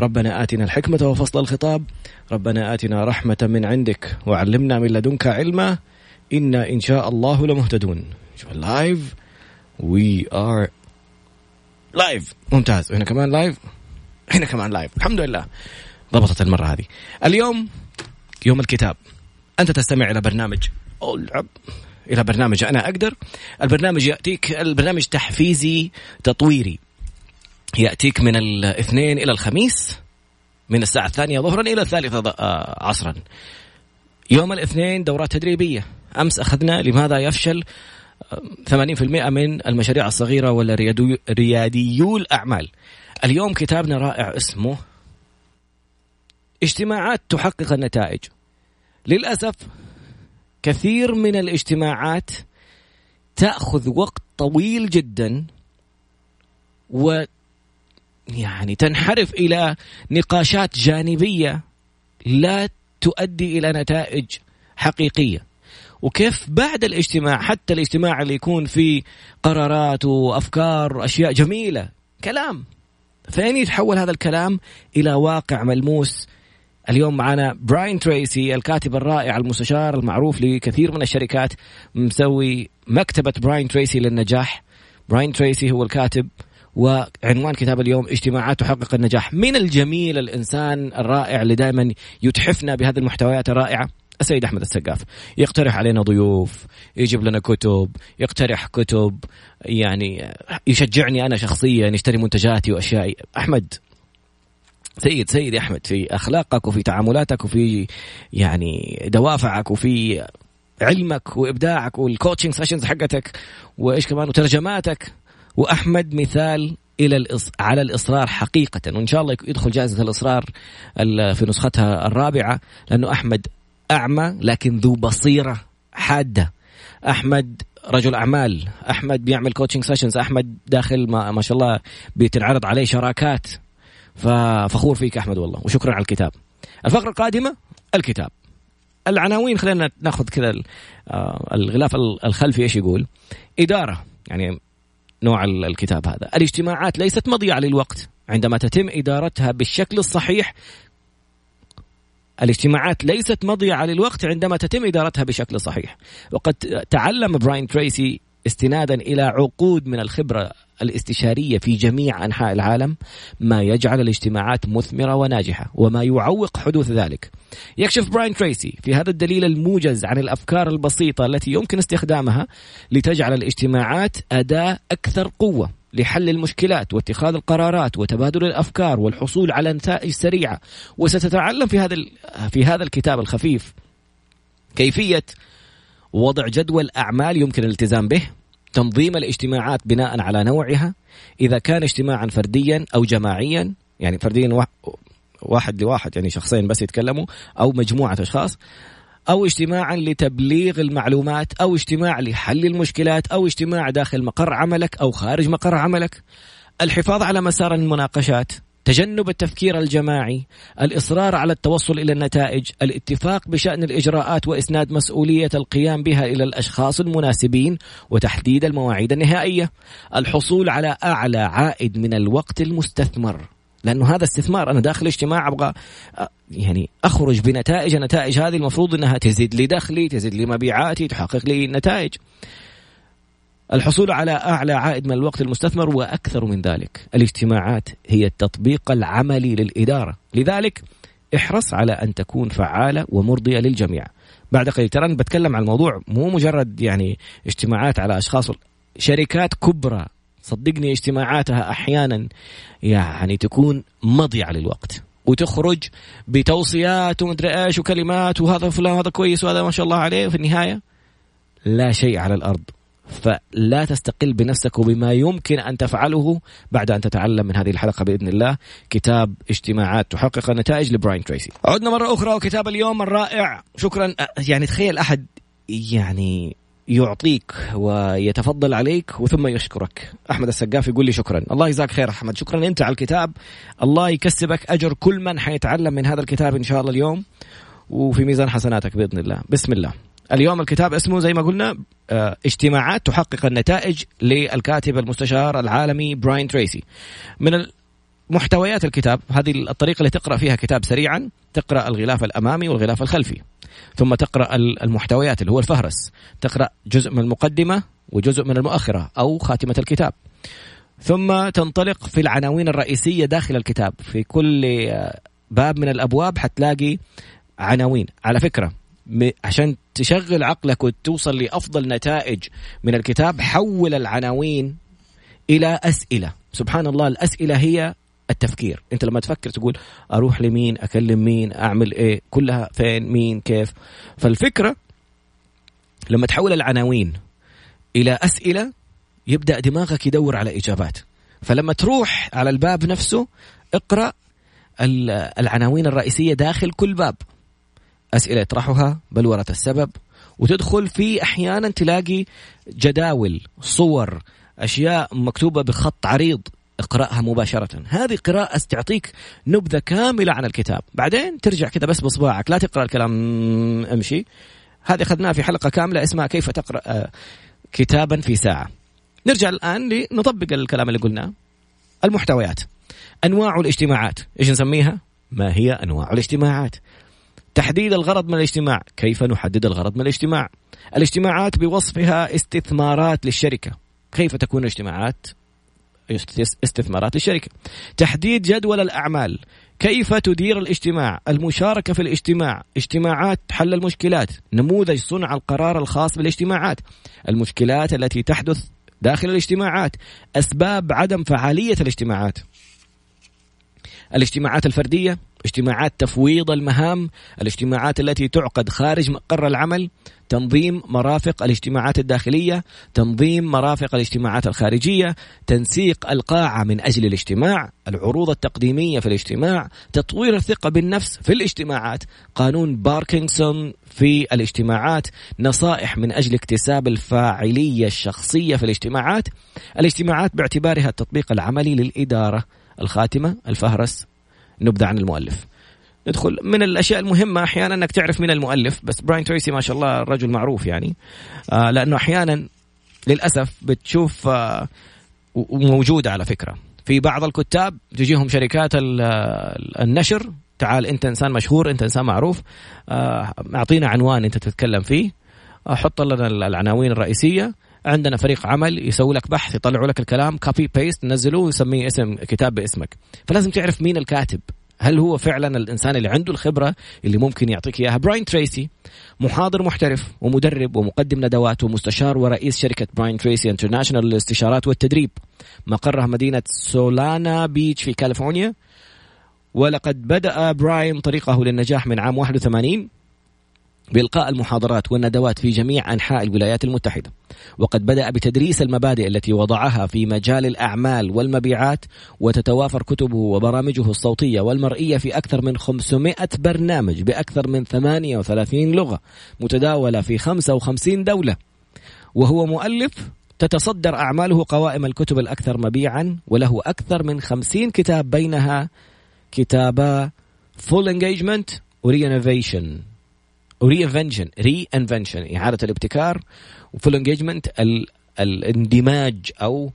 ربنا آتنا الحكمة وفصل الخطاب. ربنا آتنا رحمة من عندك وعلمنا من لدنك علما. إنا إن شاء الله لمهتدون. live we are live ممتاز. هنا كمان live هنا كمان live الحمد لله. ضبطت المرة هذه. اليوم يوم الكتاب. أنت تستمع إلى برنامج. ألعب. إلى برنامج أنا أقدر. البرنامج يأتيك. البرنامج تحفيزي تطويري. يأتيك من الاثنين إلى الخميس من الساعة الثانية ظهرا إلى الثالثة آه، عصرا. يوم الاثنين دورات تدريبية. أمس أخذنا لماذا يفشل؟ 80% آه، من المشاريع الصغيرة ولا رياديو الأعمال. اليوم كتابنا رائع اسمه اجتماعات تحقق النتائج. للأسف كثير من الاجتماعات تأخذ وقت طويل جدا و يعني تنحرف إلى نقاشات جانبية لا تؤدي إلى نتائج حقيقية. وكيف بعد الاجتماع حتى الاجتماع اللي يكون فيه قرارات وأفكار وأشياء جميلة كلام. فين يتحول هذا الكلام إلى واقع ملموس؟ اليوم معنا براين تريسي الكاتب الرائع المستشار المعروف لكثير من الشركات مسوي مكتبة براين تريسي للنجاح. براين تريسي هو الكاتب وعنوان كتاب اليوم اجتماعات تحقق النجاح. من الجميل الإنسان الرائع اللي دائما يتحفنا بهذه المحتويات الرائعة؟ السيد أحمد السقاف. يقترح علينا ضيوف يجيب لنا كتب يقترح كتب يعني يشجعني أنا شخصيا يشتري منتجاتي وأشيائي أحمد سيد سيد أحمد في أخلاقك وفي تعاملاتك وفي يعني دوافعك وفي علمك وإبداعك وال coaching sessions حقتك وإيش كمان وترجماتك. وأحمد مثال إلى الإص... على الإصرار حقيقة وإن شاء الله يدخل جائزة الإصرار في نسختها الرابعة لأنه أحمد أعمى لكن ذو بصيرة حادة. أحمد رجل أعمال أحمد بيعمل coaching sessions أحمد داخل ما, ما شاء الله بتنعرض عليه شراكات. ففخور فيك أحمد والله وشكرا على الكتاب. الفقرة القادمة الكتاب. العناوين خلينا ناخذ كذا آه، الغلاف الخلفي إيش يقول؟ إدارة يعني نوع الكتاب هذا. الاجتماعات ليست مضيعة للوقت. عندما تتم إدارتها بالشكل الصحيح الاجتماعات ليست مضيعة للوقت عندما تتم إدارتها بشكل صحيح. وقد تعلم براين تريسي استنادا إلى عقود من الخبرة الاستشارية في جميع أنحاء العالم ما يجعل الاجتماعات مثمرة وناجحة وما يعوق حدوث ذلك. يكشف براين تريسي في هذا الدليل الموجز عن الأفكار البسيطة التي يمكن استخدامها لتجعل الاجتماعات أداة أكثر قوة لحل المشكلات واتخاذ القرارات وتبادل الأفكار والحصول على نتائج سريعة وستتعلم في هذا في هذا الكتاب الخفيف كيفية وضع جدول أعمال يمكن الالتزام به تنظيم الاجتماعات بناء على نوعها إذا كان اجتماعا فرديا أو جماعيا يعني فرديا واحد لواحد يعني شخصين بس يتكلموا أو مجموعة أشخاص أو اجتماعا لتبليغ المعلومات أو اجتماع لحل المشكلات أو اجتماع داخل مقر عملك أو خارج مقر عملك. الحفاظ على مسار المناقشات. تجنب التفكير الجماعي الإصرار على التوصل إلى النتائج الاتفاق بشأن الإجراءات وإسناد مسؤولية القيام بها إلى الأشخاص المناسبين وتحديد المواعيد النهائية الحصول على أعلى عائد من الوقت المستثمر. لأنه هذا استثمار أنا داخل اجتماع أبغى يعني أخرج بنتائج النتائج هذه المفروض إنها تزيد لي دخلي تزيد لي مبيعاتي تحقق لي نتائج الحصول على أعلى عائد من الوقت المستثمر وأكثر من ذلك. الاجتماعات هي التطبيق العملي للإدارة. لذلك احرص على أن تكون فعالة ومرضية للجميع. بعد قليل ترى أنا بتكلم عن الموضوع مو مجرد يعني اجتماعات على أشخاص شركات كبرى صدقني اجتماعاتها أحيانا يعني تكون مضيعة للوقت. وتخرج بتوصيات ومدري إيش وكلمات وهذا فلان هذا كويس وهذا ما شاء الله عليه. في النهاية لا شيء على الأرض. فلا تستقل بنفسك وبما يمكن أن تفعله بعد أن تتعلم من هذه الحلقة بإذن الله. كتاب اجتماعات تحقق النتائج لبراين تريسي. عدنا مرة أخرى وكتاب اليوم الرائع. شكرا. يعني تخيل أحد يعني يعطيك ويتفضل عليك وثم يشكرك. أحمد السقاف يقول لي شكرا. الله يجزاك خير أحمد. شكرا أنت على الكتاب. الله يكسبك أجر كل من حيتعلم من هذا الكتاب إن شاء الله اليوم. وفي ميزان حسناتك بإذن الله. بسم الله. اليوم الكتاب اسمه زي ما قلنا آه اجتماعات تحقق النتائج للكاتب المستشار العالمي براين تريسي. من محتويات الكتاب هذه الطريقة اللي تقرأ فيها كتاب سريعا تقرأ الغلاف الأمامي والغلاف الخلفي ثم تقرأ المحتويات اللي هو الفهرس تقرأ جزء من المقدمة وجزء من المؤخرة أو خاتمة الكتاب. ثم تنطلق في العناوين الرئيسية داخل الكتاب في كل باب من الأبواب حتلاقي عناوين. على فكرة عشان تشغل عقلك وتوصل لأفضل نتائج من الكتاب حول العناوين إلى أسئلة. سبحان الله الأسئلة هي التفكير. أنت لما تفكر تقول أروح لمين؟ أكلم مين؟ أعمل إيه؟ كلها فين؟ مين؟ كيف؟ فالفكرة لما تحول العناوين إلى أسئلة يبدأ دماغك يدور على إجابات. فلما تروح على الباب نفسه اقرأ العناوين الرئيسية داخل كل باب. أسئلة يطرحها بلوره السبب. وتدخل في أحيانا تلاقي جداول صور أشياء مكتوبة بخط عريض اقرأها مباشرة. هذه قراءة تعطيك نبذة كاملة عن الكتاب. بعدين ترجع كذا بس بصباعك لا تقرأ الكلام أمشي. هذه أخذناها في حلقة كاملة اسمها كيف تقرأ آه، كتابا في ساعة. نرجع الآن لنطبق الكلام اللي قلناه. المحتويات. أنواع الاجتماعات. إيش نسميها؟ ما هي أنواع الاجتماعات؟ تحديد الغرض من الاجتماع. كيف نحدد الغرض من الاجتماع؟ الاجتماعات بوصفها استثمارات للشركة. كيف تكون الاجتماعات؟ استثمارات للشركة. تحديد جدول الأعمال. كيف تدير الاجتماع؟ المشاركة في الاجتماع. اجتماعات حل المشكلات. نموذج صنع القرار الخاص بالاجتماعات. المشكلات التي تحدث داخل الاجتماعات. أسباب عدم فعالية الاجتماعات. الاجتماعات الفردية. اجتماعات تفويض المهام الاجتماعات التي تعقد خارج مقر العمل تنظيم مرافق الاجتماعات الداخلية تنظيم مرافق الاجتماعات الخارجية تنسيق القاعة من أجل الاجتماع العروض التقديمية في الاجتماع تطوير الثقة بالنفس في الاجتماعات قانون باركنسون في الاجتماعات نصائح من أجل اكتساب الفاعلية الشخصية في الاجتماعات الاجتماعات باعتبارها التطبيق العملي للإدارة الخاتمة الفهرس. نبذة عن المؤلف. ندخل من الأشياء المهمة أحيانا إنك تعرف من المؤلف بس براين تريسي ما شاء الله رجل معروف يعني. آه لأنه أحيانا للأسف بتشوف آه وموجودة على فكرة. في بعض الكتاب تجيهم شركات النشر تعال أنت إنسان مشهور أنت إنسان معروف آه أعطينا عنوان أنت تتكلم فيه. حط لنا العناوين الرئيسية. عندنا فريق عمل يسوي لك بحث يطلعوا لك الكلام copy paste نزلوه ويسميه اسم كتاب باسمك. فلازم تعرف مين الكاتب. هل هو فعلا الإنسان اللي عنده الخبرة اللي ممكن يعطيك إياها؟ براين تريسي محاضر محترف ومدرب ومقدم ندوات ومستشار ورئيس شركة براين تريسي International للاستشارات والتدريب. مقرها مدينة سولانا بيتش في كاليفورنيا. ولقد بدأ براين طريقه للنجاح من عام 81 بإلقاء المحاضرات والندوات في جميع أنحاء الولايات المتحدة. وقد بدأ بتدريس المبادئ التي وضعها في مجال الأعمال والمبيعات وتتوافر كتبه وبرامجه الصوتية والمرئية في أكثر من 500 برنامج بأكثر من 38 لغة متداولة في 55 دولة. وهو مؤلف تتصدر أعماله قوائم الكتب الأكثر مبيعا وله أكثر من 50 كتاب بينها كتابا Full Engagement و Reinvention و Reinvention Reinvention اعاده الابتكار و Full Engagement الاندماج أو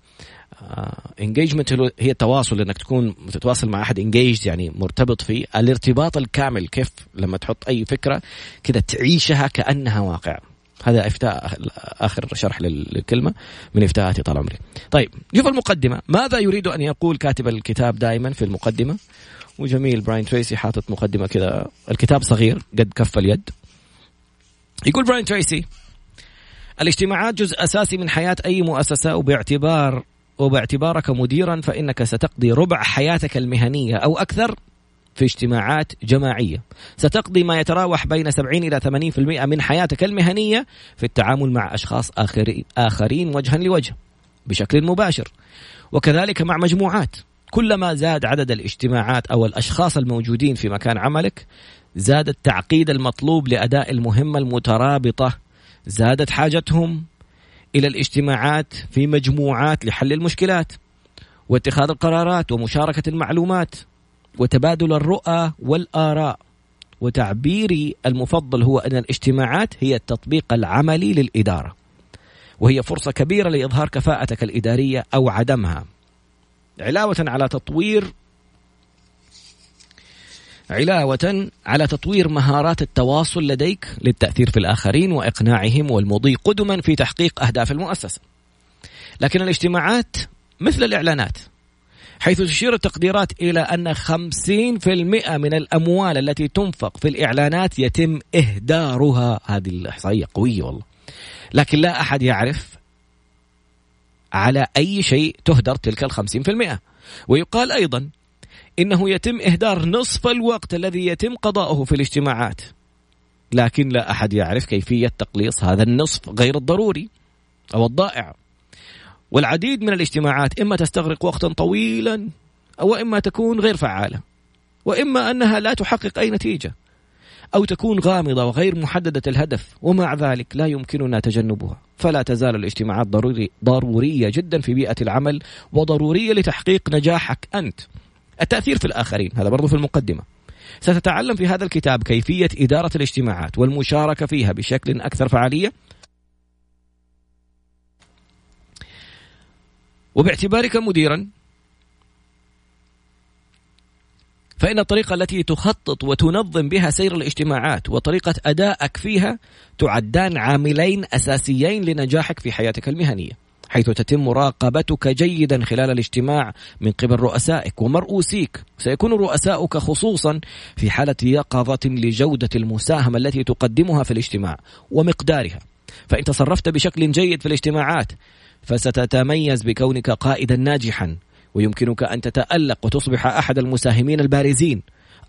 engagement uh, هي التواصل إنك تكون تتواصل مع أحد engage يعني مرتبط فيه الارتباط الكامل كيف لما تحط أي فكرة كذا تعيشها كأنها واقع هذا إفتاء آخر شرح للكلمة من افتاءاتي طال عمري. طيب شوف المقدمة، ماذا يريد أن يقول كاتب الكتاب دائما في المقدمة؟ وجميل براين تريسي حاطط مقدمة كذا الكتاب صغير قد كف اليد يقول براين تريسي الاجتماعات جزء أساسي من حياة أي مؤسسة وباعتبار وباعتبارك مديرا فإنك ستقضي ربع حياتك المهنية أو أكثر في اجتماعات جماعية. ستقضي ما يتراوح بين 70 إلى 80% من حياتك المهنية في التعامل مع أشخاص آخرين, آخرين وجها لوجه بشكل مباشر. وكذلك مع مجموعات. كلما زاد عدد الاجتماعات أو الأشخاص الموجودين في مكان عملك زاد التعقيد المطلوب لأداء المهمة المترابطة زادت حاجتهم إلى الاجتماعات في مجموعات لحل المشكلات واتخاذ القرارات ومشاركة المعلومات وتبادل الرؤى والآراء. وتعبيري المفضل هو أن الاجتماعات هي التطبيق العملي للإدارة وهي فرصة كبيرة لإظهار كفاءتك الإدارية أو عدمها. علاوة على تطوير علاوة على تطوير مهارات التواصل لديك للتأثير في الآخرين وإقناعهم والمضي قدما في تحقيق أهداف المؤسسة. لكن الاجتماعات مثل الإعلانات حيث تشير التقديرات إلى أن 50% من الأموال التي تنفق في الإعلانات يتم إهدارها. هذه الإحصائية قوية والله. لكن لا أحد يعرف على أي شيء تهدر تلك الخمسين في المئة. ويقال أيضا إنه يتم إهدار نصف الوقت الذي يتم قضاؤه في الاجتماعات. لكن لا أحد يعرف كيفية تقليص هذا النصف غير الضروري أو الضائع. والعديد من الاجتماعات إما تستغرق وقتا طويلا أو إما تكون غير فعالة وإما أنها لا تحقق أي نتيجة أو تكون غامضة وغير محددة الهدف ومع ذلك لا يمكننا تجنبها. فلا تزال الاجتماعات ضروري ضرورية جدا في بيئة العمل وضرورية لتحقيق نجاحك أنت. التأثير في الآخرين هذا برضو في المقدمة. ستتعلم في هذا الكتاب كيفية إدارة الاجتماعات والمشاركة فيها بشكل أكثر فعالية. وباعتبارك مديرا فإن الطريقة التي تخطط وتنظم بها سير الاجتماعات وطريقة أدائك فيها تعدان عاملين أساسيين لنجاحك في حياتك المهنية. حيث تتم مراقبتك جيدا خلال الاجتماع من قبل رؤسائك ومرؤوسيك. سيكون رؤساؤك خصوصا في حالة يقظة لجودة المساهمة التي تقدمها في الاجتماع ومقدارها. فإن تصرفت بشكل جيد في الاجتماعات فستتميز بكونك قائدا ناجحا ويمكنك أن تتألق وتصبح أحد المساهمين البارزين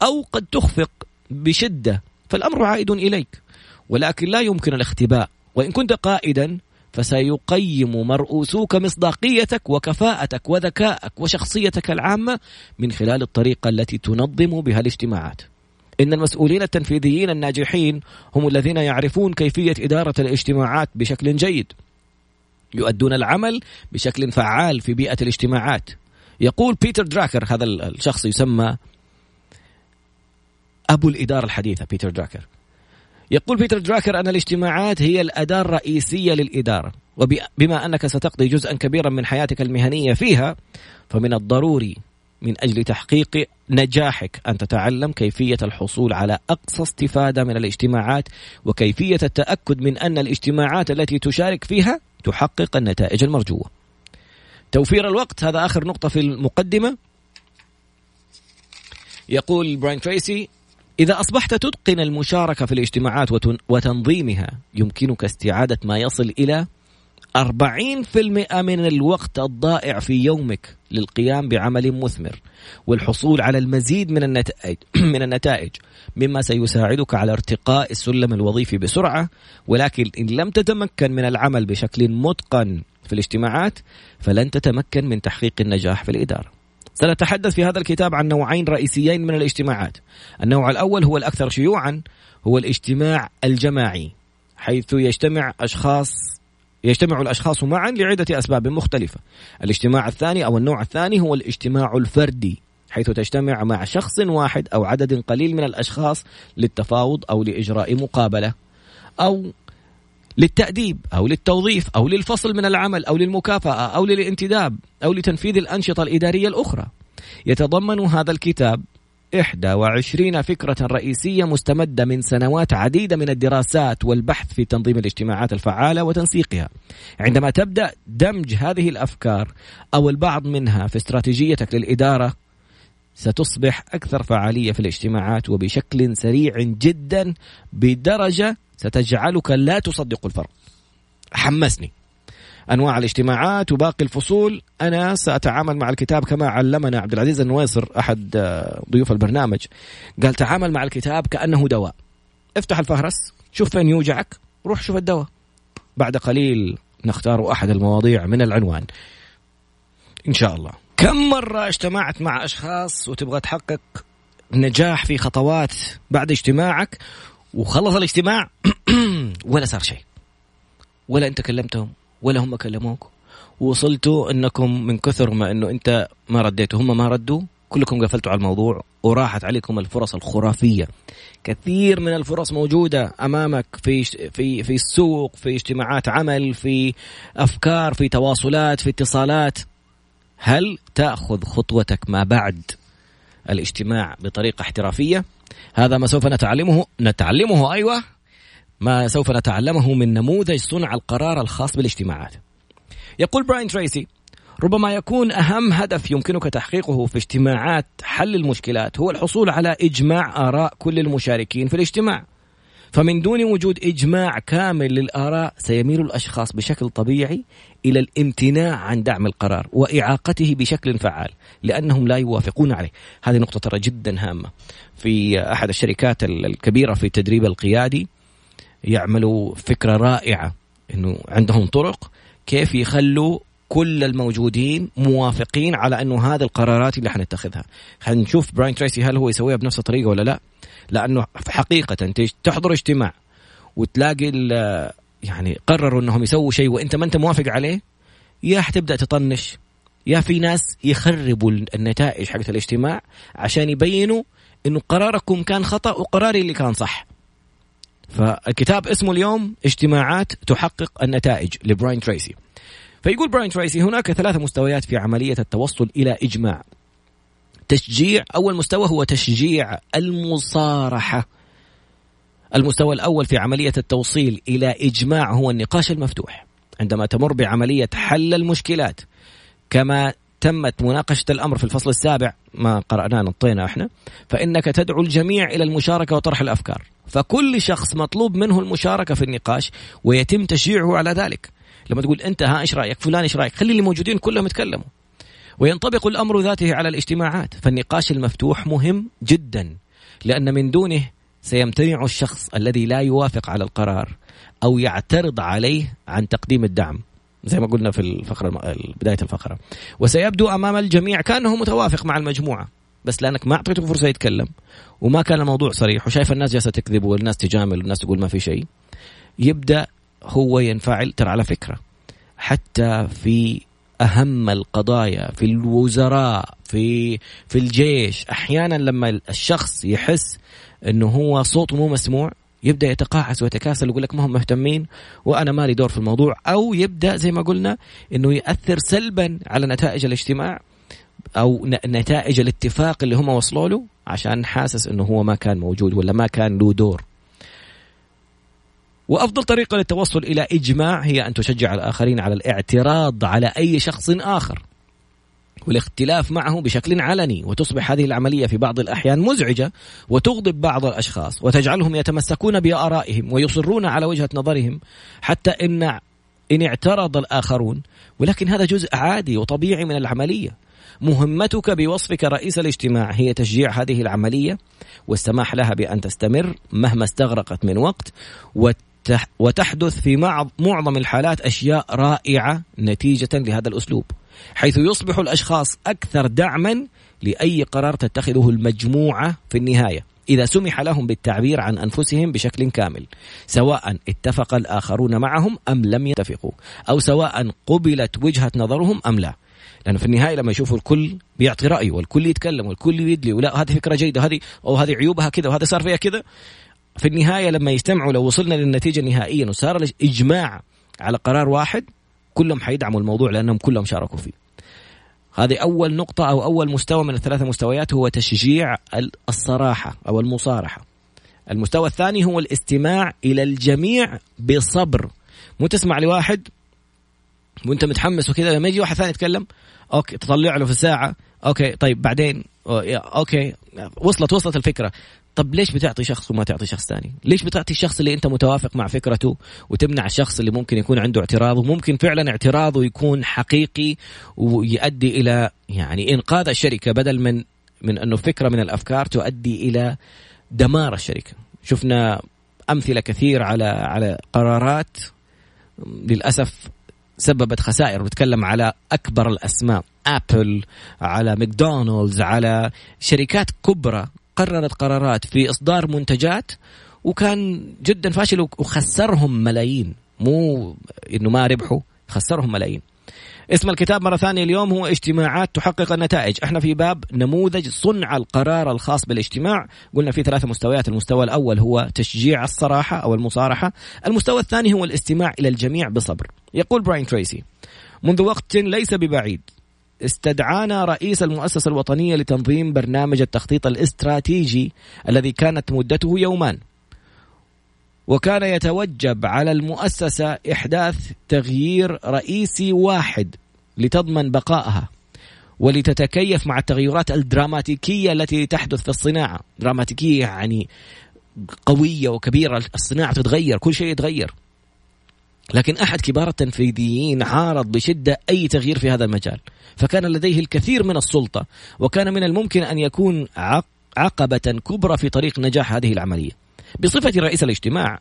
أو قد تخفق بشدة فالأمر عائد إليك. ولكن لا يمكن الاختباء. وإن كنت قائدا فسيقيم مرؤوسوك مصداقيتك وكفاءتك وذكائك وشخصيتك العامة من خلال الطريقة التي تنظم بها الاجتماعات. إن المسؤولين التنفيذيين الناجحين هم الذين يعرفون كيفية إدارة الاجتماعات بشكل جيد. يؤدون العمل بشكل فعال في بيئة الاجتماعات. يقول بيتر دراكر هذا الشخص يسمى أبو الإدارة الحديثة بيتر دراكر. يقول بيتر دراكر أن الاجتماعات هي الأداة الرئيسية للإدارة. وبما أنك ستقضي جزءا كبيرا من حياتك المهنية فيها فمن الضروري من أجل تحقيق نجاحك أن تتعلم كيفية الحصول على أقصى استفادة من الاجتماعات وكيفية التأكد من أن الاجتماعات التي تشارك فيها تحقق النتائج المرجوة. توفير الوقت هذا آخر نقطة في المقدمة. يقول براين تريسي إذا أصبحت تتقن المشاركة في الاجتماعات وتنظيمها يمكنك استعادة ما يصل إلى 40% من الوقت الضائع في يومك للقيام بعمل مثمر والحصول على المزيد من النتائج من النتائج مما سيساعدك على ارتقاء السلم الوظيفي بسرعة ولكن إن لم تتمكن من العمل بشكل متقن في الاجتماعات فلن تتمكن من تحقيق النجاح في الإدارة. سنتحدث في هذا الكتاب عن نوعين رئيسيين من الاجتماعات. النوع الأول هو الأكثر شيوعا هو الاجتماع الجماعي حيث يجتمع أشخاص يجتمع الأشخاص معا لعدة أسباب مختلفة. الاجتماع الثاني أو النوع الثاني هو الاجتماع الفردي حيث تجتمع مع شخص واحد أو عدد قليل من الأشخاص للتفاوض أو لإجراء مقابلة أو للتأديب أو للتوظيف أو للفصل من العمل أو للمكافأة أو للانتداب أو لتنفيذ الأنشطة الإدارية الأخرى يتضمن هذا الكتاب 21 فكرة رئيسية مستمدة من سنوات عديدة من الدراسات والبحث في تنظيم الاجتماعات الفعالة وتنسيقها. عندما تبدأ دمج هذه الأفكار أو البعض منها في استراتيجيتك للإدارة ستصبح أكثر فعالية في الاجتماعات وبشكل سريع جدا بدرجة ستجعلك لا تصدق الفرق. حمسني. أنواع الاجتماعات وباقي الفصول. أنا سأتعامل مع الكتاب كما علمنا عبد العزيز النويصر أحد آه، ضيوف البرنامج. قال تعامل مع الكتاب كأنه دواء. افتح الفهرس شوف فين يوجعك روح شوف الدواء. بعد قليل نختار أحد المواضيع من العنوان. إن شاء الله. كم مرة اجتمعت مع أشخاص وتبغى تحقق نجاح في خطوات بعد اجتماعك وخلص الاجتماع. ولا صار شيء. ولا انت كلمتهم ولا هم كلموك. وصلتوا انكم من كثر ما انه انت ما رديتوا. هم ما ردوا كلكم قفلتوا على الموضوع وراحت عليكم الفرص الخرافية. كثير من الفرص موجودة أمامك في في في السوق في اجتماعات عمل في أفكار في تواصلات في اتصالات. هل تأخذ خطوتك ما بعد الاجتماع بطريقة احترافية؟ هذا ما سوف نتعلمه نتعلمه أيوه. ما سوف نتعلمه من نموذج صنع القرار الخاص بالاجتماعات. يقول براين تريسي ربما يكون أهم هدف يمكنك تحقيقه في اجتماعات حل المشكلات هو الحصول على إجماع آراء كل المشاركين في الاجتماع. فمن دون وجود إجماع كامل للآراء سيميل الأشخاص بشكل طبيعي إلى الامتناع عن دعم القرار وإعاقته بشكل فعال لأنهم لا يوافقون عليه. هذه نقطة ترى جدا هامة. في أحد الشركات الكبيرة في التدريب القيادي يعملوا فكرة رائعة أنه عندهم طرق كيف يخلوا كل الموجودين موافقين على إنه هذه القرارات اللي حنتخذها. حنشوف براين تريسي هل هو يسويها بنفس الطريقة ولا لا. لأنه حقيقة تحضر اجتماع وتلاقي يعني قرروا إنهم يسووا شيء وإنت ما إنت موافق عليه يا حتبدا تطنش يا في ناس يخربوا النتائج حقت الاجتماع عشان يبينوا انه قراركم كان خطأ وقراري اللي كان صح. فالكتاب اسمه اليوم اجتماعات تحقق النتائج لبراين تريسي. فيقول براين تريسي هناك ثلاث مستويات في عملية التوصل إلى إجماع. تشجيع أول مستوى هو تشجيع المصارحة. المستوى الأول في عملية التوصيل إلى إجماع هو النقاش المفتوح. عندما تمر بعملية حل المشكلات كما تمت مناقشة الأمر في الفصل السابع ما قرأناه نطينا إحنا فإنك تدعو الجميع إلى المشاركة وطرح الأفكار. فكل شخص مطلوب منه المشاركة في النقاش ويتم تشجيعه على ذلك. لما تقول أنت ها إيش رأيك؟ فلان إيش رأيك؟ خلي اللي موجودين كلهم يتكلموا. وينطبق الأمر ذاته على الاجتماعات. فالنقاش المفتوح مهم جدا لأن من دونه سيمتنع الشخص الذي لا يوافق على القرار أو يعترض عليه عن تقديم الدعم. زي ما قلنا في الفقرة بداية الفقرة. وسيبدو أمام الجميع كأنه متوافق مع المجموعة. بس لأنك ما أعطيته فرصة يتكلم. وما كان الموضوع صريح. وشايف الناس جالسة تكذب والناس تجامل والناس تقول ما في شيء. يبدأ هو ينفعل ترى على فكرة. حتى في أهم القضايا في الوزراء في في الجيش. أحيانا لما الشخص يحس إنه هو صوته مو مسموع يبدأ يتقاعس ويتكاسل ويقول لك ما هم مهتمين وأنا مالي دور في الموضوع أو يبدأ زي ما قلنا إنه يأثر سلبا على نتائج الاجتماع أو نتائج الاتفاق اللي هم وصلوا له عشان حاسس إنه هو ما كان موجود ولا ما كان له دور. وأفضل طريقة للتوصل إلى إجماع هي أن تشجع الآخرين على الاعتراض على أي شخص آخر والاختلاف معه بشكل علني وتصبح هذه العملية في بعض الأحيان مزعجة وتغضب بعض الأشخاص وتجعلهم يتمسكون بآرائهم ويصرون على وجهة نظرهم حتى ان إن اعترض الآخرون. ولكن هذا جزء عادي وطبيعي من العملية. مهمتك بوصفك رئيس الاجتماع هي تشجيع هذه العملية والسماح لها بأن تستمر مهما استغرقت من وقت وتحدث في معظم الحالات أشياء رائعة نتيجة لهذا الأسلوب حيث يصبح الأشخاص أكثر دعما لأي قرار تتخذه المجموعة في النهاية إذا سمح لهم بالتعبير عن أنفسهم بشكل كامل سواء اتفق الآخرون معهم أم لم يتفقوا أو سواء قبلت وجهة نظرهم أم لا. لأنه في النهاية لما يشوفوا الكل بيعطي رايه والكل يتكلم والكل يدلي ولا هذه فكرة جيدة هذه أو هذه عيوبها كذا وهذا صار فيها كذا في النهاية لما يجتمعوا لو وصلنا للنتيجة النهائية وصار الإجماع على قرار واحد كلهم حيدعموا الموضوع لأنهم كلهم شاركوا فيه. هذه أول نقطة أو أول مستوى من الثلاثه مستويات هو تشجيع الصراحة أو المصارحة. المستوى الثاني هو الاستماع إلى الجميع بصبر مو تسمع لواحد وأنت متحمس وكذا لما يجي واحد ثاني يتكلم okay تطلع له في الساعة okay طيب بعدين okay وصلت وصلت الفكرة طب ليش بتعطي شخص وما تعطي شخص ثاني؟ ليش بتعطي الشخص اللي انت متوافق مع فكرته وتمنع الشخص اللي ممكن يكون عنده اعتراض وممكن فعلا اعتراضه يكون حقيقي ويؤدي إلى يعني إنقاذ الشركة بدل من من أنه فكرة من الأفكار تؤدي إلى دمار الشركة. شفنا أمثلة كثير على على قرارات للأسف سببت خسائر بتكلم على أكبر الأسماء Apple على ماكدونالدز على شركات كبرى قررت قرارات في إصدار منتجات وكان جدا فاشل وخسرهم ملايين. مو إنه ما ربحوا خسرهم ملايين. اسم الكتاب مرة ثانية اليوم هو اجتماعات تحقق النتائج. إحنا في باب نموذج صنع القرار الخاص بالاجتماع. قلنا في ثلاثة مستويات المستوى الأول هو تشجيع الصراحة أو المصارحة. المستوى الثاني هو الاستماع إلى الجميع بصبر. يقول براين تريسي منذ وقت ليس ببعيد استدعانا رئيس المؤسسة الوطنية لتنظيم برنامج التخطيط الاستراتيجي الذي كانت مدته يومان. وكان يتوجب على المؤسسة إحداث تغيير رئيسي واحد لتضمن بقائها ولتتكيف مع التغيرات الدراماتيكية التي تحدث في الصناعة. دراماتيكية يعني قوية وكبيرة الصناعة تتغير كل شيء يتغير. لكن أحد كبار التنفيذيين عارض بشدة أي تغيير في هذا المجال. فكان لديه الكثير من السلطة وكان من الممكن أن يكون عقبة كبرى في طريق نجاح هذه العملية. بصفتي رئيس الاجتماع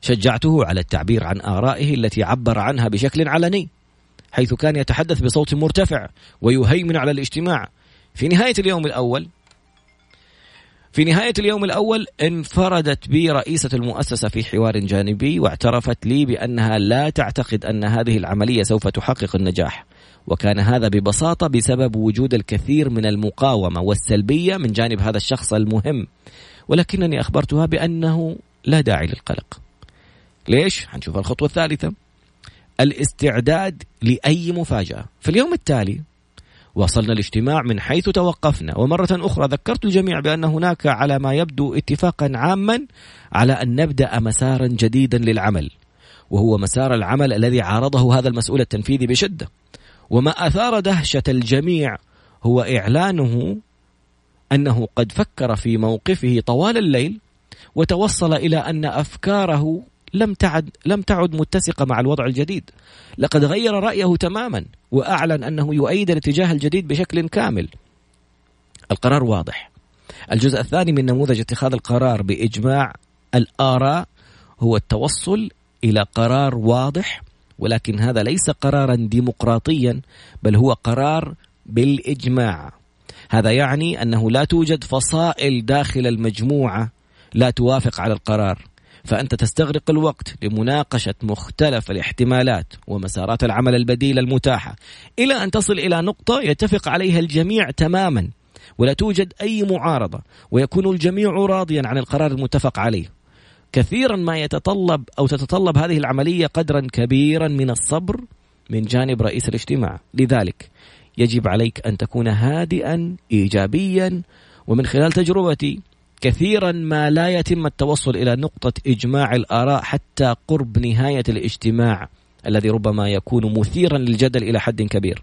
شجعته على التعبير عن آرائه التي عبر عنها بشكل علني حيث كان يتحدث بصوت مرتفع ويهيمن على الاجتماع. في نهاية اليوم الأول في نهاية اليوم الأول انفردت بي رئيسة المؤسسة في حوار جانبي واعترفت لي بأنها لا تعتقد أن هذه العملية سوف تحقق النجاح. وكان هذا ببساطة بسبب وجود الكثير من المقاومة والسلبية من جانب هذا الشخص المهم. ولكنني أخبرتها بأنه لا داعي للقلق. ليش؟ حنشوف الخطوة الثالثة. الاستعداد لأي مفاجأة. في اليوم التالي واصلنا الاجتماع من حيث توقفنا. ومرة أخرى ذكرت الجميع بأن هناك على ما يبدو اتفاقا عاما على أن نبدأ مسارا جديدا للعمل وهو مسار العمل الذي عارضه هذا المسؤول التنفيذي بشدة. وما أثار دهشة الجميع هو إعلانه أنه قد فكر في موقفه طوال الليل وتوصل إلى أن أفكاره لم تعد لم تعد متسقة مع الوضع الجديد. لقد غير رأيه تماما وأعلن أنه يؤيد الاتجاه الجديد بشكل كامل. القرار واضح. الجزء الثاني من نموذج اتخاذ القرار بإجماع الآراء هو التوصل إلى قرار واضح ولكن هذا ليس قرارا ديمقراطيا بل هو قرار بالإجماع. هذا يعني أنه لا توجد فصائل داخل المجموعة لا توافق على القرار. فأنت تستغرق الوقت لمناقشة مختلف الاحتمالات ومسارات العمل البديلة المتاحة. إلى أن تصل إلى نقطة يتفق عليها الجميع تماما ولا توجد أي معارضة ويكون الجميع راضيا عن القرار المتفق عليه. كثيرا ما يتطلب أو تتطلب هذه العملية قدرا كبيرا من الصبر من جانب رئيس الاجتماع. لذلك يجب عليك أن تكون هادئا إيجابيا ومن خلال تجربتي كثيرا ما لا يتم التوصل إلى نقطة إجماع الآراء حتى قرب نهاية الاجتماع الذي ربما يكون مثيرا للجدل إلى حد كبير.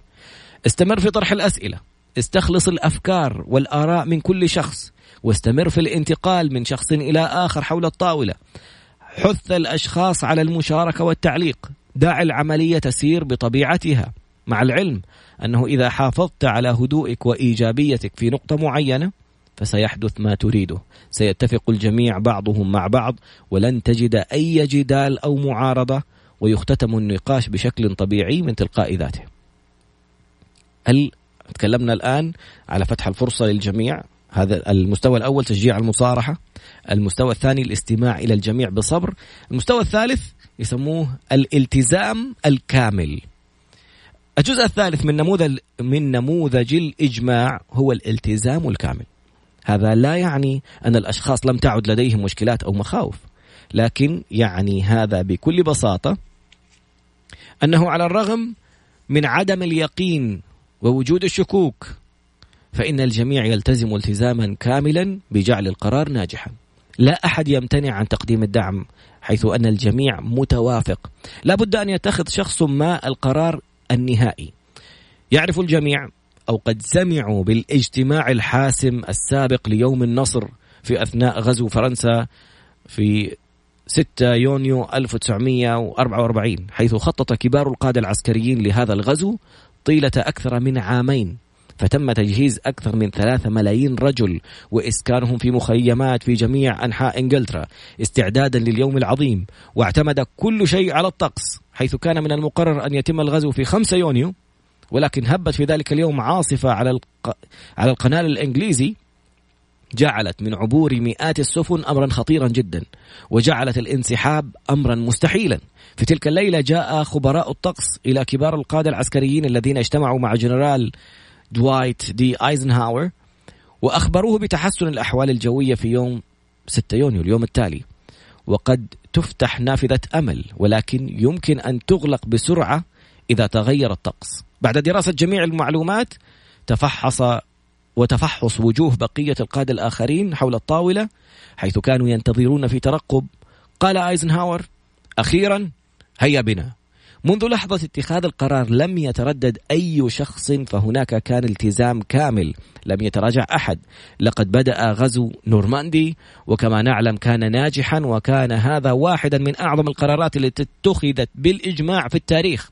استمر في طرح الأسئلة، استخلص الأفكار والآراء من كل شخص، واستمر في الانتقال من شخص إلى آخر حول الطاولة. حث الأشخاص على المشاركة والتعليق، دع العملية تسير بطبيعتها، مع العلم أنه إذا حافظت على هدوئك وإيجابيتك في نقطة معينة فسيحدث ما تريده. سيتفق الجميع بعضهم مع بعض ولن تجد أي جدال أو معارضة ويختتم النقاش بشكل طبيعي من تلقاء ذاته. هل تكلمنا الآن على فتح الفرصة للجميع؟ هذا المستوى الأول تشجيع المصارحة. المستوى الثاني الاستماع إلى الجميع بصبر. المستوى الثالث يسموه الالتزام الكامل. الجزء الثالث من نموذج من نموذج الإجماع هو الالتزام الكامل. هذا لا يعني أن الأشخاص لم تعد لديهم مشكلات أو مخاوف. لكن يعني هذا بكل بساطة أنه على الرغم من عدم اليقين ووجود الشكوك فإن الجميع يلتزم التزاما كاملا بجعل القرار ناجحا. لا أحد يمتنع عن تقديم الدعم حيث أن الجميع متوافق. لا بد أن يتخذ شخص ما القرار النهائي. يعرف الجميع أو قد سمعوا بالاجتماع الحاسم السابق ليوم النصر في أثناء غزو فرنسا في 6 يونيو 1944 حيث خطط كبار القادة العسكريين لهذا الغزو طيلة أكثر من عامين فتم تجهيز أكثر من ثلاثة ملايين رجل وإسكانهم في مخيمات في جميع أنحاء إنجلترا استعدادا لليوم العظيم واعتمد كل شيء على الطقس حيث كان من المقرر أن يتم الغزو في 5 يونيو ولكن هبت في ذلك اليوم عاصفة على الق... على القنال الإنجليزي جعلت من عبور مئات السفن امرا خطيرا جدا وجعلت الانسحاب امرا مستحيلا. في تلك الليلة جاء خبراء الطقس إلى كبار القادة العسكريين الذين اجتمعوا مع جنرال دوايت دي أيزنهاور وأخبروه بتحسن الأحوال الجوية في يوم 6 يونيو اليوم التالي. وقد تفتح نافذة أمل ولكن يمكن أن تغلق بسرعة إذا تغير الطقس. بعد دراسة جميع المعلومات تفحص وتفحص وجوه بقية القادة الآخرين حول الطاولة حيث كانوا ينتظرون في ترقب. قال آيزنهاور أخيرا هيا بنا. منذ لحظة اتخاذ القرار لم يتردد أي شخص فهناك كان التزام كامل لم يتراجع أحد. لقد بدأ غزو نورماندي وكما نعلم كان ناجحا وكان هذا واحدا من أعظم القرارات التي اتخذت بالإجماع في التاريخ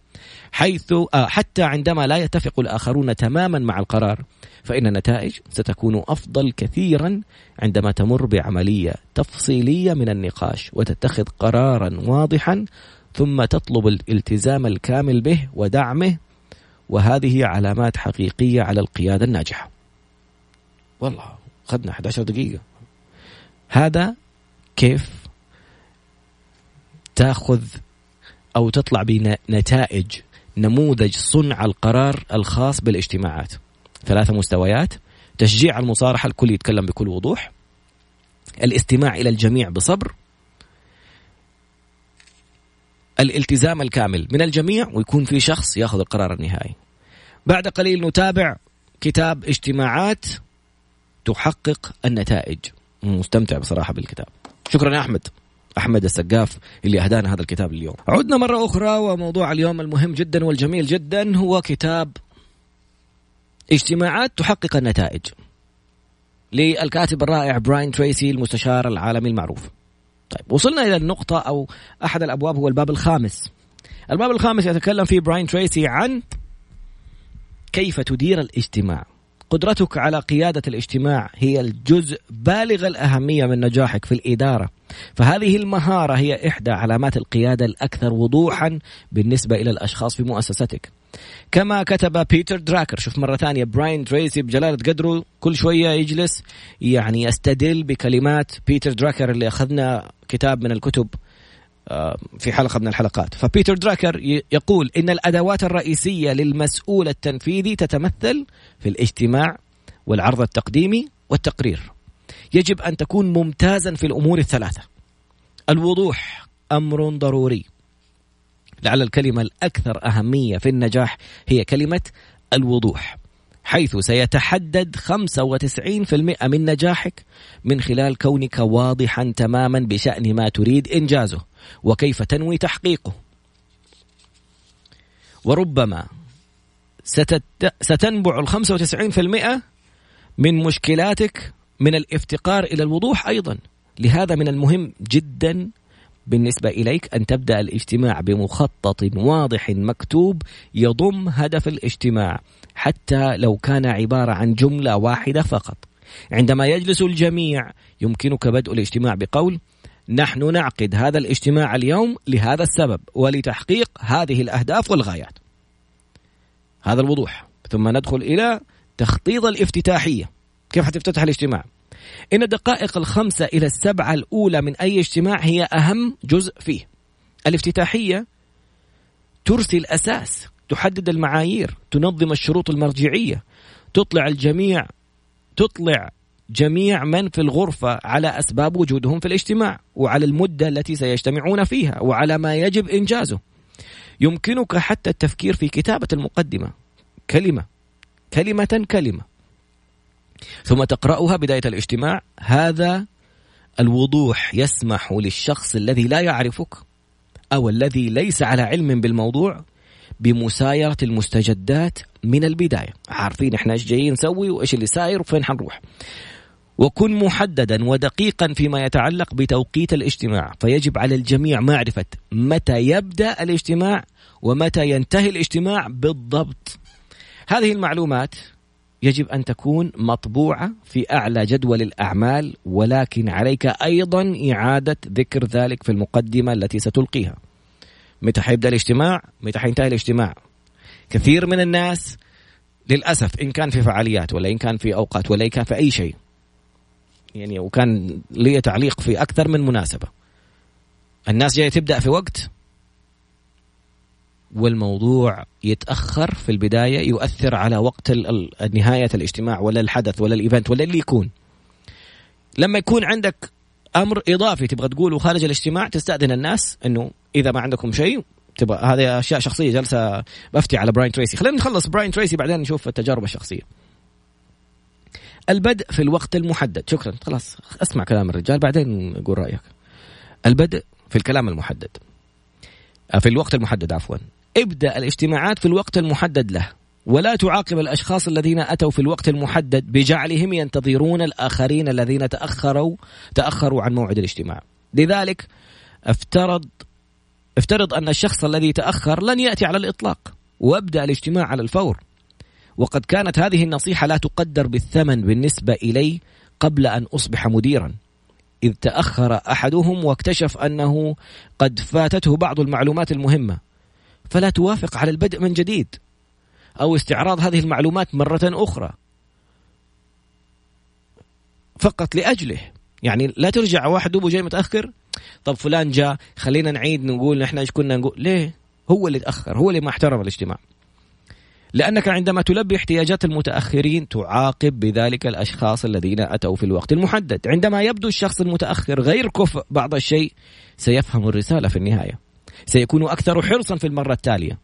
حيث آه، حتى عندما لا يتفق الآخرون تماما مع القرار فإن النتائج ستكون أفضل كثيرا عندما تمر بعملية تفصيلية من النقاش وتتخذ قرارا واضحا ثم تطلب الالتزام الكامل به ودعمه وهذه علامات حقيقية على القيادة الناجحة. والله أخذنا 11 دقيقة. هذا كيف تأخذ أو تطلع بنتائج نموذج صنع القرار الخاص بالاجتماعات؟ ثلاثة مستويات تشجيع المصارحة الكل يتكلم بكل وضوح الاستماع إلى الجميع بصبر الالتزام الكامل من الجميع ويكون في شخص ياخذ القرار النهائي. بعد قليل نتابع كتاب اجتماعات تحقق النتائج. مستمتع بصراحة بالكتاب. شكرا يا أحمد. أحمد السقاف اللي أهدانا هذا الكتاب اليوم. عدنا مرة أخرى وموضوع اليوم المهم جدا والجميل جدا هو كتاب اجتماعات تحقق النتائج. للكاتب الرائع براين تريسي المستشار العالمي المعروف. طيب وصلنا إلى النقطة أو أحد الأبواب هو الباب الخامس. الباب الخامس يتكلم فيه براين تريسي عن كيف تدير الاجتماع. قدرتك على قيادة الاجتماع هي الجزء بالغ الأهمية من نجاحك في الإدارة فهذه المهارة هي إحدى علامات القيادة الأكثر وضوحا بالنسبة إلى الأشخاص في مؤسستك كما كتب بيتر دراكر. شوف مرة ثانية براين تريسي بجلالة قدره كل شوية يجلس يعني يستدل بكلمات بيتر دراكر اللي أخذنا كتاب من الكتب آه، في حلقة من الحلقات. فبيتر دراكر يقول إن الأدوات الرئيسية للمسؤول التنفيذي تتمثل في الاجتماع والعرض التقديمي والتقرير. يجب أن تكون ممتازا في الأمور الثلاثة. الوضوح أمر ضروري. لعل الكلمة الأكثر أهمية في النجاح هي كلمة الوضوح حيث سيتحدد 95% من نجاحك من خلال كونك واضحا تماما بشأن ما تريد إنجازه وكيف تنوي تحقيقه. وربما ستت... ستنبع ال 95% من مشكلاتك من الافتقار إلى الوضوح أيضا لهذا من المهم جدا بالنسبة إليك أن تبدأ الاجتماع بمخطط واضح مكتوب يضم هدف الاجتماع حتى لو كان عبارة عن جملة واحدة فقط. عندما يجلس الجميع يمكنك بدء الاجتماع بقول نحن نعقد هذا الاجتماع اليوم لهذا السبب ولتحقيق هذه الأهداف والغايات. هذا الوضوح. ثم ندخل إلى تخطيط الافتتاحية. كيف حتفتتح الاجتماع؟ إن الدقائق الخمسة إلى السبعة الأولى من أي اجتماع هي أهم جزء فيه. الافتتاحية ترسي الأساس تحدد المعايير تنظم الشروط المرجعية تطلع الجميع تطلع جميع من في الغرفة على أسباب وجودهم في الاجتماع وعلى المدة التي سيجتمعون فيها وعلى ما يجب إنجازه. يمكنك حتى التفكير في كتابة المقدمة. كلمة. كلمة كلمة. ثم تقرأها بداية الاجتماع. هذا الوضوح يسمح للشخص الذي لا يعرفك أو الذي ليس على علم بالموضوع بمسايرة المستجدات من البداية. عارفين إحنا إيش جايين نسوي وإيش اللي ساير وفين حنروح. وكن محددا ودقيقا فيما يتعلق بتوقيت الاجتماع. فيجب على الجميع معرفة متى يبدأ الاجتماع ومتى ينتهي الاجتماع بالضبط. هذه المعلومات يجب أن تكون مطبوعة في أعلى جدول الأعمال ولكن عليك أيضا إعادة ذكر ذلك في المقدمة التي ستلقيها. متى حيبدأ الاجتماع؟ متى حينتهي الاجتماع؟ كثير من الناس للأسف إن كان في فعاليات ولا إن كان في أوقات ولا إن كان في أي شيء يعني وكان لي تعليق في أكثر من مناسبة. الناس جاية تبدأ في وقت والموضوع يتأخر في البداية يؤثر على وقت نهاية الاجتماع ولا الحدث ولا ال event ولا اللي يكون. لما يكون عندك أمر إضافي تبغى تقوله خارج الاجتماع تستأذن الناس إنه إذا ما عندكم شيء تبغى هذه أشياء شخصية جلسه بفتي على براين تريسي. خلينا نخلص براين تريسي بعدين نشوف التجارب الشخصية. البدء في الوقت المحدد. شكرا. خلاص أسمع كلام الرجال بعدين قول رأيك. البدء في الكلام المحدد. في الوقت المحدد عفوا. ابدأ الاجتماعات في الوقت المحدد له ولا تعاقب الأشخاص الذين أتوا في الوقت المحدد بجعلهم ينتظرون الآخرين الذين تأخروا تأخروا عن موعد الاجتماع. لذلك افترض افترض أن الشخص الذي تأخر لن يأتي على الإطلاق وابدأ الاجتماع على الفور. وقد كانت هذه النصيحة لا تقدر بالثمن بالنسبة إلي قبل أن أصبح مديرا. إذ تأخر أحدهم واكتشف أنه قد فاتته بعض المعلومات المهمة فلا توافق على البدء من جديد أو استعراض هذه المعلومات مرة أخرى. فقط لأجله. يعني لا ترجع واحد دوبه جاي متأخر. طب فلان جاء خلينا نعيد نقول إحنا إيش كنا نقول؟ ليه؟ هو اللي تأخر هو اللي ما احترم الاجتماع. لأنك عندما تلبي احتياجات المتأخرين تعاقب بذلك الأشخاص الذين أتوا في الوقت المحدد. عندما يبدو الشخص المتأخر غير كفء بعض الشيء سيفهم الرسالة في النهاية. سيكون أكثر حرصا في المرة التالية.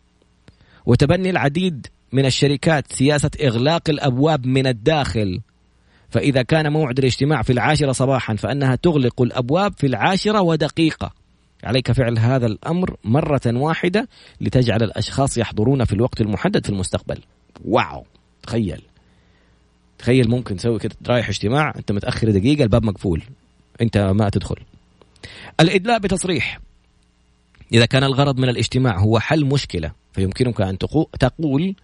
وتبني العديد من الشركات سياسة إغلاق الأبواب من الداخل. فإذا كان موعد الاجتماع في العاشرة صباحا فأنها تغلق الأبواب في العاشرة ودقيقة. عليك فعل هذا الأمر مرة واحدة لتجعل الأشخاص يحضرون في الوقت المحدد في المستقبل. واو! تخيل. تخيل ممكن تسوي كده رايح اجتماع أنت متأخر دقيقة الباب مقفول. أنت ما تدخل. الإدلاء بتصريح. إذا كان الغرض من الاجتماع هو حل مشكلة فيمكنك أن تقول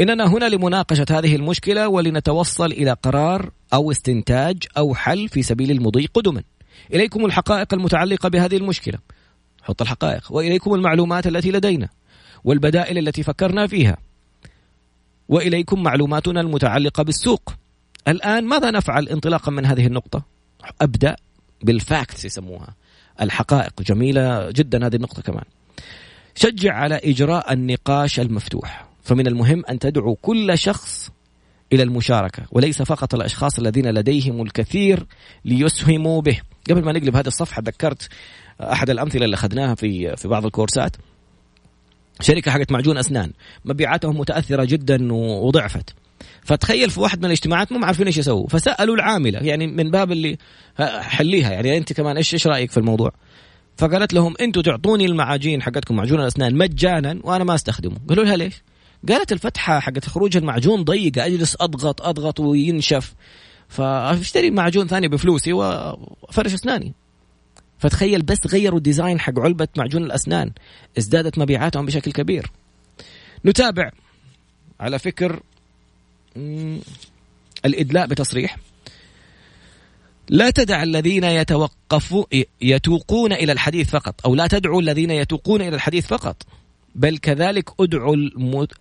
إننا هنا لمناقشة هذه المشكلة ولنتوصل إلى قرار أو استنتاج أو حل في سبيل المضي قدما. إليكم الحقائق المتعلقة بهذه المشكلة. حط الحقائق. وإليكم المعلومات التي لدينا والبدائل التي فكرنا فيها. وإليكم معلوماتنا المتعلقة بالسوق. الآن ماذا نفعل انطلاقا من هذه النقطة؟ أبدأ بالفاكتس يسموها. الحقائق. جميلة جدا هذه النقطة كمان. شجع على إجراء النقاش المفتوح. فمن المهم أن تدعو كل شخص إلى المشاركة وليس فقط الأشخاص الذين لديهم الكثير ليسهموا به. قبل ما نقلب هذه الصفحة ذكرت أحد الأمثلة اللي أخذناها في في بعض الكورسات. شركة حقت معجون أسنان. مبيعاتهم متأثرة جدا وضعفت. فتخيل في واحد من الاجتماعات مو عارفين إيش يسووا فسألوا العاملة يعني من باب اللي حليها يعني أنت كمان إيش إيش رأيك في الموضوع؟ فقالت لهم أنتم تعطوني المعاجين حقتكم معجون الأسنان مجانا وأنا ما أستخدمه. قالوا لها ليش؟ قالت الفتحة حقت خروج المعجون ضيقة أجلس أضغط أضغط وينشف. فأشتري معجون ثاني بفلوسي وأفرش أسناني. فتخيل بس غيروا الديزاين حق علبة معجون الأسنان ازدادت مبيعاتهم بشكل كبير. نتابع على فكر الإدلاء بتصريح. لا تدع الذين يتوقفوا يتوقون إلى الحديث فقط أو لا تدعو الذين يتوقون إلى الحديث فقط بل كذلك ادعوا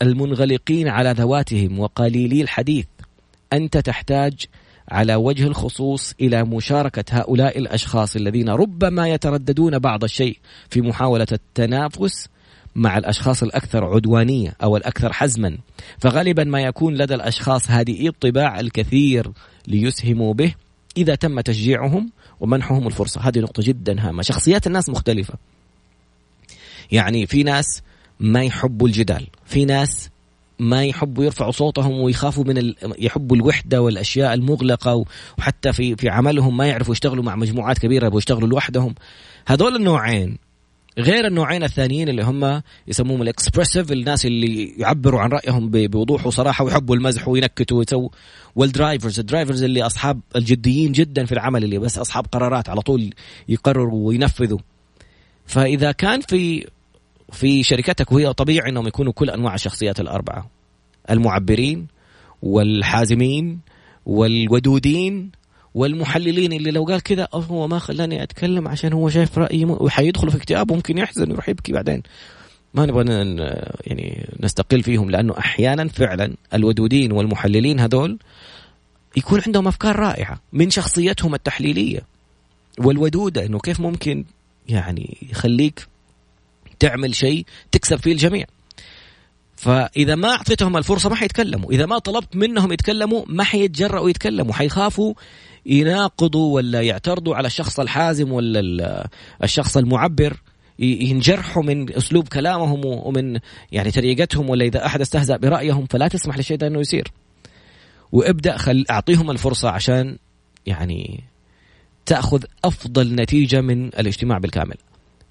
المنغلقين على ذواتهم وقليلي الحديث. أنت تحتاج على وجه الخصوص إلى مشاركة هؤلاء الأشخاص الذين ربما يترددون بعض الشيء في محاولة التنافس مع الأشخاص الأكثر عدوانية أو الأكثر حزما. فغالبا ما يكون لدى الأشخاص هذه الطباع الكثير ليسهموا به إذا تم تشجيعهم ومنحهم الفرصة. هذه نقطة جدا هامة. شخصيات الناس مختلفة. يعني في ناس ما يحبوا الجدال. في ناس ما يحبوا يرفعوا صوتهم ويخافوا من ال... يحبوا الوحدة والأشياء المغلقة وحتى في في عملهم ما يعرفوا يشتغلوا مع مجموعات كبيرة يبغوا يشتغلوا لوحدهم. هذول النوعين غير النوعين الثانيين اللي هم يسموهم ال expressive الناس اللي يعبروا عن رأيهم بوضوح وصراحة ويحبوا المزح وينكتوا ويسووا. وال drivers ال drivers اللي أصحاب الجديين جدا في العمل اللي بس أصحاب قرارات على طول يقرروا وينفذوا. فإذا كان في في شركتك وهي طبيعي إنهم يكونوا كل أنواع الشخصيات الأربعة. المعبرين والحازمين والودودين والمحللين اللي لو قال كذا هو ما خلاني أتكلم عشان هو شايف رأيي وحيدخلوا في اكتئاب وممكن يحزن ويروح يبكي بعدين. ما نبغى يعني نستقل فيهم لأنه أحيانا فعلا الودودين والمحللين هذول يكون عندهم أفكار رائعة من شخصيتهم التحليلية. والودودة إنه كيف ممكن يعني يخليك تعمل شيء تكسب فيه الجميع. فإذا ما أعطيتهم الفرصة ما حيتكلموا. إذا ما طلبت منهم يتكلموا ما حيتجرأوا يتكلموا. حيخافوا يناقضوا ولا يعترضوا على الشخص الحازم ولا الشخص المعبر. ينجرحوا من أسلوب كلامهم ومن يعني طريقتهم ولا إذا أحد استهزأ برأيهم فلا تسمح للشيء ده إنه يصير. وابدأ خل أعطيهم الفرصة عشان يعني تأخذ أفضل نتيجة من الاجتماع بالكامل.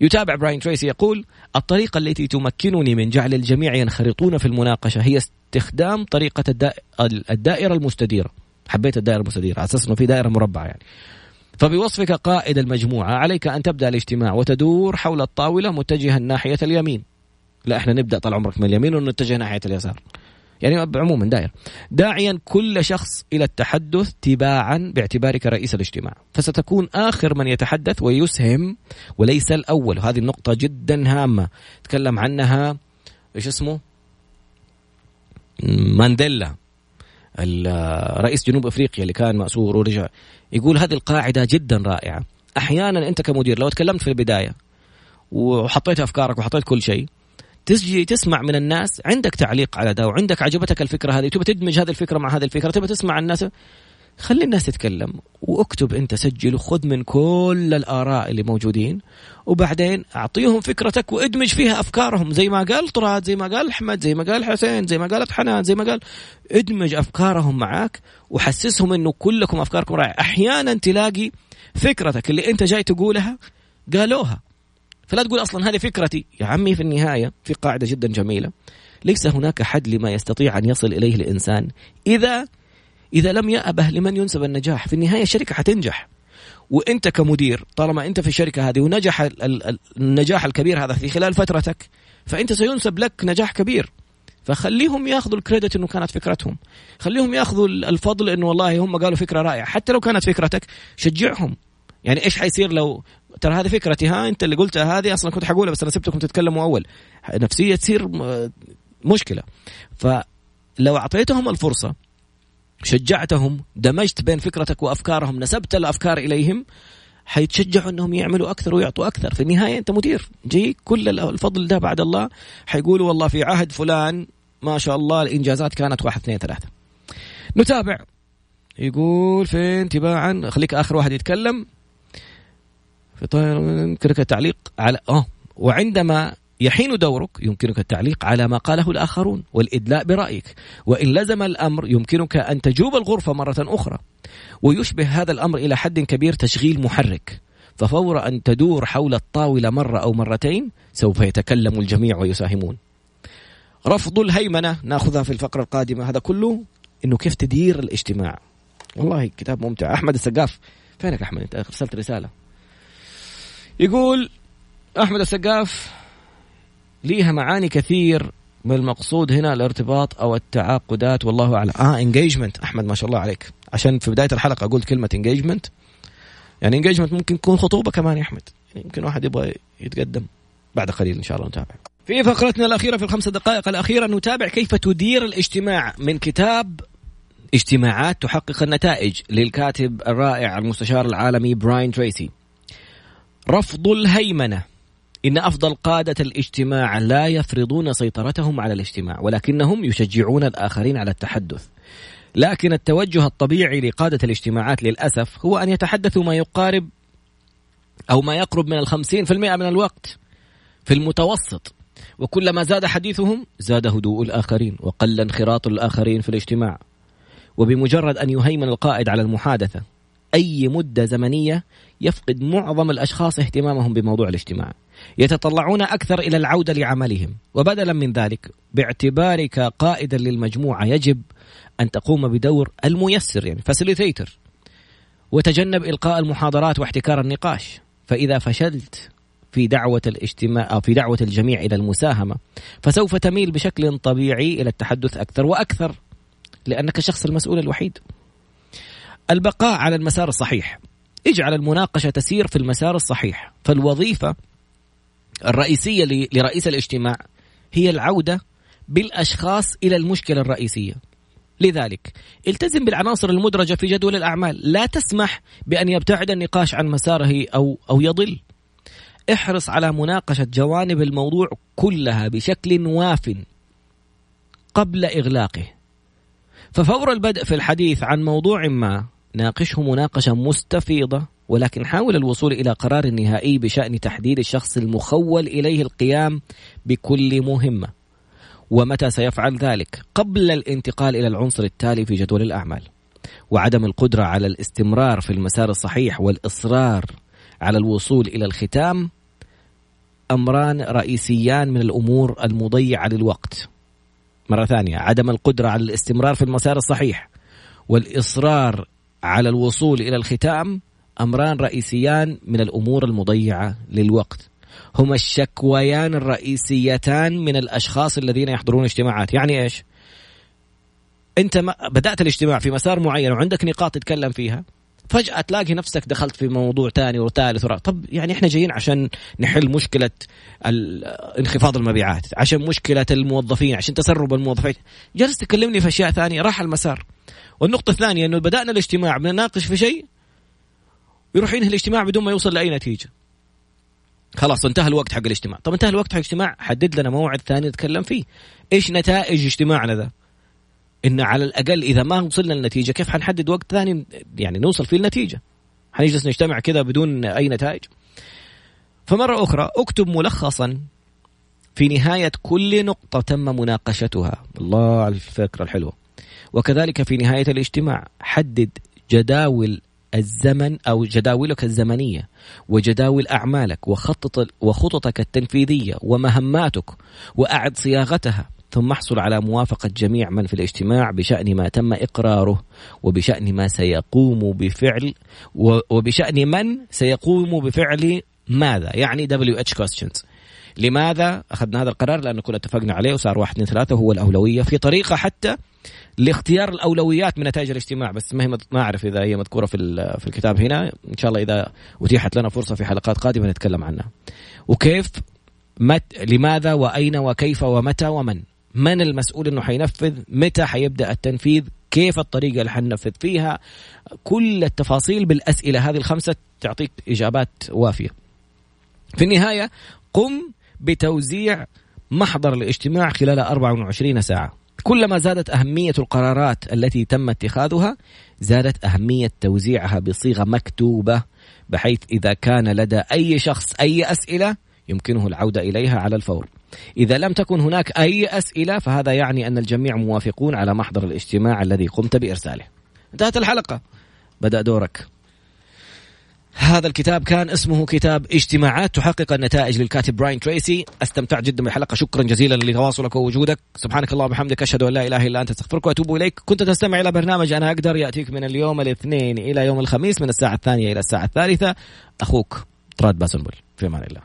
يتابع براين تريسي يقول الطريقة التي تمكنني من جعل الجميع ينخرطون في المناقشة هي استخدام طريقة الدائرة المستديرة. حبيت الدائرة المستديرة على أساس أنه في دائرة مربعة يعني. فبوصفك قائد المجموعة عليك أن تبدأ الاجتماع وتدور حول الطاولة متجها ناحية اليمين. لا إحنا نبدأ طال عمرك من اليمين ونتجه ناحية اليسار. يعني عموما داير. داعيا كل شخص إلى التحدث تباعا باعتبارك رئيس الاجتماع. فستكون آخر من يتحدث ويسهم وليس الأول. وهذه النقطة جدا هامة. تكلم عنها إيش اسمه؟ مانديلا رئيس جنوب أفريقيا اللي كان مأسور ورجع. يقول هذه القاعدة جدا رائعة. أحيانا أنت كمدير لو تكلمت في البداية وحطيت أفكارك وحطيت كل شيء تجي تسمع من الناس عندك تعليق على ده وعندك عجبتك الفكرة هذه تبي تدمج هذه الفكرة مع هذه الفكرة تبي تسمع الناس. خلي الناس تتكلم واكتب انت سجل وخذ من كل الآراء اللي موجودين وبعدين أعطيهم فكرتك وادمج فيها أفكارهم زي ما قال طراد زي ما قال أحمد زي ما قال حسين زي ما قالت حنان زي ما قال. ادمج أفكارهم معاك وحسسهم إنه كلكم أفكاركم رائعة. أحيانا تلاقي فكرتك اللي أنت جاي تقولها قالوها. فلا تقول أصلا هذه فكرتي. يا عمي في النهاية في قاعدة جدا جميلة. ليس هناك حد لما يستطيع أن يصل إليه الإنسان. إذا إذا لم يأبه لمن ينسب النجاح. في النهاية الشركة حتنجح. وأنت كمدير طالما أنت في الشركة هذه ونجح النجاح الكبير هذا في خلال فترتك فأنت سينسب لك نجاح كبير. فخليهم يأخذوا الكريدت إنه كانت فكرتهم. خليهم يأخذوا الفضل إنه والله هم قالوا فكرة رائعة. حتى لو كانت فكرتك شجعهم. يعني إيش حيصير لو ترى هذه فكرتي. ها انت اللي قلتها هذه أصلا كنت حقولها بس أنا سبتكم تتكلموا أول. نفسية تصير مشكلة. فلو أعطيتهم الفرصة شجعتهم دمجت بين فكرتك وأفكارهم نسبت الأفكار إليهم حيتشجعوا إنهم يعملوا أكثر ويعطوا أكثر. في النهاية أنت مدير. جي كل الفضل ده بعد الله. حيقولوا والله في عهد فلان ما شاء الله الإنجازات كانت واحد اثنين ثلاثة. نتابع. يقول فين تباعا خليك آخر واحد يتكلم. في طير يمكنك التعليق على آه. وعندما يحين دورك يمكنك التعليق على ما قاله الآخرون والإدلاء برأيك. وإن لزم الأمر يمكنك أن تجوب الغرفة مرة أخرى. ويشبه هذا الأمر إلى حد كبير تشغيل محرك. ففور أن تدور حول الطاولة مرة أو مرتين سوف يتكلم الجميع ويساهمون. رفض الهيمنة ناخذها في الفقرة القادمة. هذا كله إنه كيف تدير الاجتماع. والله كتاب ممتع. أحمد السقاف فينك أحمد؟ أنت أرسلت رسالة. يقول أحمد السقاف ليها معاني كثير من المقصود هنا الارتباط أو التعاقدات. والله أعلم. آه engagement أحمد ما شاء الله عليك. عشان في بداية الحلقة قلت كلمة engagement يعني engagement ممكن تكون خطوبة كمان يا أحمد. يعني يمكن واحد يبغى يتقدم. بعد قليل إن شاء الله نتابع. في فقرتنا الأخيرة في الخمس دقائق الأخيرة نتابع كيف تدير الاجتماع من كتاب اجتماعات تحقق النتائج للكاتب الرائع المستشار العالمي براين تريسي. رفض الهيمنة. إن أفضل قادة الاجتماع لا يفرضون سيطرتهم على الاجتماع ولكنهم يشجعون الآخرين على التحدث. لكن التوجه الطبيعي لقادة الاجتماعات للأسف هو أن يتحدثوا ما يقارب أو ما يقرب من الخمسين في المئة من الوقت في المتوسط. وكلما زاد حديثهم زاد هدوء الآخرين وقل انخراط الآخرين في الاجتماع. وبمجرد أن يهيمن القائد على المحادثة أي مدة زمنية يفقد معظم الأشخاص اهتمامهم بموضوع الاجتماع. يتطلعون أكثر إلى العودة لعملهم. وبدلا من ذلك باعتبارك قائدا للمجموعة يجب أن تقوم بدور الميسر يعني فاسيليتيتر وتجنب إلقاء المحاضرات واحتكار النقاش. فإذا فشلت في دعوة الاجتماع أو في دعوة الجميع إلى المساهمة فسوف تميل بشكل طبيعي إلى التحدث أكثر وأكثر لأنك الشخص المسؤول الوحيد. البقاء على المسار الصحيح. اجعل المناقشة تسير في المسار الصحيح. فالوظيفة الرئيسية لرئيس الاجتماع هي العودة بالأشخاص إلى المشكلة الرئيسية. لذلك التزم بالعناصر المدرجة في جدول الأعمال. لا تسمح بأن يبتعد النقاش عن مساره أو, أو يضل. احرص على مناقشة جوانب الموضوع كلها بشكل واف قبل إغلاقه. ففور البدء في الحديث عن موضوع ما ناقشه مناقشة مستفيضة ولكن حاول الوصول إلى قرار نهائي بشأن تحديد الشخص المخول إليه القيام بكل مهمة. ومتى سيفعل ذلك؟ قبل الانتقال إلى العنصر التالي في جدول الأعمال. وعدم القدرة على الاستمرار في المسار الصحيح والإصرار على الوصول إلى الختام أمران رئيسيان من الأمور المضيعة للوقت. مرة ثانية عدم القدرة على الاستمرار في المسار الصحيح والإصرار على الوصول إلى الختام أمران رئيسيان من الأمور المضيعة للوقت. هما الشكويان الرئيسيتان من الأشخاص الذين يحضرون اجتماعات. يعني إيش؟ أنت بدأت الاجتماع في مسار معين وعندك نقاط تتكلم فيها. فجأة تلاقي نفسك دخلت في موضوع ثاني وثالث ورابع. طب يعني إحنا جايين عشان نحل مشكلة انخفاض المبيعات عشان مشكلة الموظفين عشان تسرب الموظفين. جلست تكلمني في أشياء ثانية راح المسار. والنقطة الثانية أنه بدأنا الاجتماع بنناقش في شيء يروح ينهي الاجتماع بدون ما يوصل لأي نتيجة. خلاص انتهى الوقت حق الاجتماع. طب انتهى الوقت حق الاجتماع حدد لنا موعد ثاني نتكلم فيه. إيش نتائج اجتماعنا ذا؟ إن على الأقل إذا ما وصلنا للنتيجة كيف حنحدد وقت ثاني يعني نوصل فيه النتيجه حنجلس نجتمع كذا بدون أي نتائج. فمرة أخرى اكتب ملخصا في نهاية كل نقطة تم مناقشتها. الله على الفكرة الحلوة. وكذلك في نهاية الاجتماع حدد جداول الزمن أو جداولك الزمنية وجداول أعمالك وخطط وخططك التنفيذية ومهماتك وأعد صياغتها. ثم احصل على موافقة جميع من في الاجتماع بشأن ما تم إقراره وبشأن ما سيقوم بفعل وبشأن من سيقوم بفعل ماذا؟ يعني WH questions. لماذا أخذنا هذا القرار؟ لأنه كنا اتفقنا عليه وصار واحد اثنين ثلاثة وهو الأولوية. في طريقة حتى لاختيار الأولويات من نتائج الاجتماع. بس ما هي ما أعرف إذا هي مذكورة في في الكتاب هنا. إن شاء الله إذا أتيحت لنا فرصة في حلقات قادمة نتكلم عنها. وكيف مت لماذا وأين وكيف ومتى ومن؟ من المسؤول إنه حينفذ متى حيبدأ التنفيذ كيف الطريقة اللي حننفذ فيها كل التفاصيل بالأسئلة هذه الخمسة تعطيك إجابات وافية. في النهاية قم بتوزيع محضر الاجتماع خلال 24 ساعة. كلما زادت أهمية القرارات التي تم اتخاذها زادت أهمية توزيعها بصيغة مكتوبة بحيث إذا كان لدى أي شخص أي أسئلة يمكنه العودة إليها على الفور. إذا لم تكن هناك أي أسئلة فهذا يعني أن الجميع موافقون على محضر الاجتماع الذي قمت بإرساله. انتهت الحلقة. بدأ دورك. هذا الكتاب كان اسمه كتاب اجتماعات تحقق النتائج للكاتب براين تريسي. استمتعت جدا بالحلقة. شكرا جزيلا لتواصلك ووجودك. سبحانك اللهم وبحمدك أشهد أن لا إله إلا أنت أستغفرك وأتوب إليك. كنت تستمع إلى برنامج أنا أقدر يأتيك من اليوم الاثنين إلى يوم الخميس من الساعة الثانية إلى الساعة الثالثة. أخوك طراد باسنبل. في أمان الله.